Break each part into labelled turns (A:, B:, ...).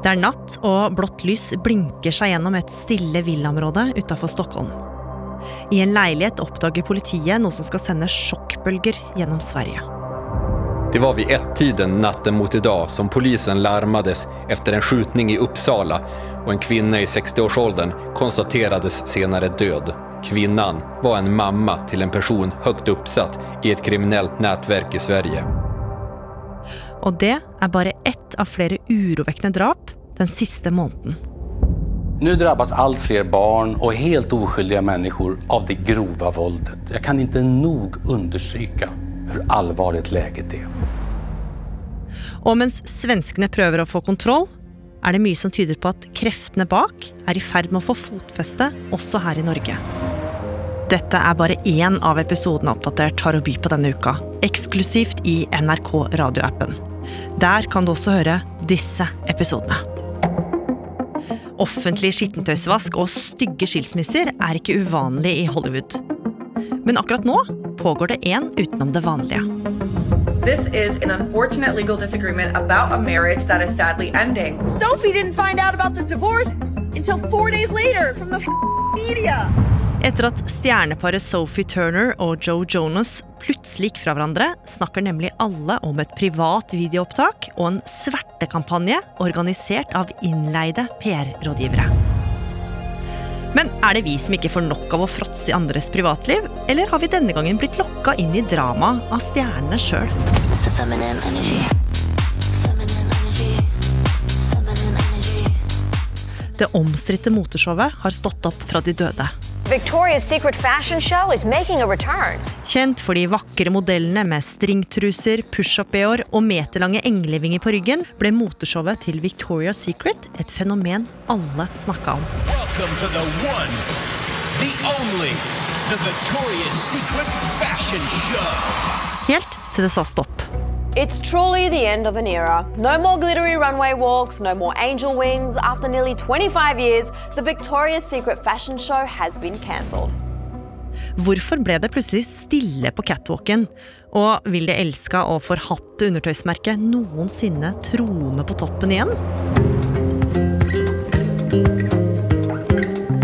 A: Det er natt, og blått lys blinker seg gjennom et stille villaområde utafor Stockholm. I en leilighet oppdager politiet noe som skal sende sjokkbølger gjennom Sverige.
B: Det var vid ett-tiden natten mot idag som polisen larmades efter en skjutning i Uppsala og en kvinne i 60-årsåldern konstaterades senere død. Kvinnan var en mamma til en person høyt oppsatt i et kriminellt nätverk i Sverige.
A: Og det er bare ett av flere urovekkende drap den siste måneden.
C: Nå drabbas alt flere barn og helt uskyldige mennesker av det grove voldet. Jeg kan ikke nok understreke hvor alvorlig leget er.
A: Og mens svenskene prøver å få kontroll, er det mye som tyder på at kreftene bak er i ferd med å få fotfeste også her i Norge. Dette er bare én av episodene Oppdatert har å by på denne uka, eksklusivt i NRK radioappen. Der kan du også høre disse episodene. Offentlig skittentøysvask og stygge skilsmisser er ikke uvanlig i Hollywood. Men akkurat nå pågår det en utenom det vanlige.
D: This is an unfortunate legal disagreement about a marriage that is sadly ending.
E: Sophie didn't find out about the divorce until four days later from the media.
A: Etter at stjerneparet Sophie Turner og Joe Jonas plutselig gikk fra hverandre, snakker nemlig alle om et privat videoopptak og en svertekampanje organisert av innleide PR-rådgivere. Men er det vi som ikke får nok av å fråtse i andres privatliv, eller har vi denne gangen blitt lokka inn i dramaet av stjernene sjøl? Det omstridte moteshowet har stått opp fra de døde.
F: Victoria's Secret fashion show is making a return.
A: Kjent for de vakre modellene med stringtruser, pushup-bh og meterlange englevinger på ryggen, ble moteshowet til Victoria's Secret et fenomen alle snakka om.
G: Welcome to the one, the only, the Victoria's Secret Fashion Show.
A: Helt til det sa stopp.
H: It's truly the end of an era. No more glittery runway walks, no more angel wings. After nearly 25 years, the Victoria's Secret fashion show has been cancelled.
A: Hvorfor ble det plutselig stille på catwalken? Og vil det elska og forhatte undertøysmerket noensinne trone på toppen igjen?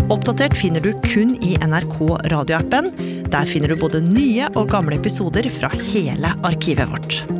A: Oppdatert finner du kun i NRK radioappen. Der finner du både nye og gamle episoder fra hele arkivet vårt.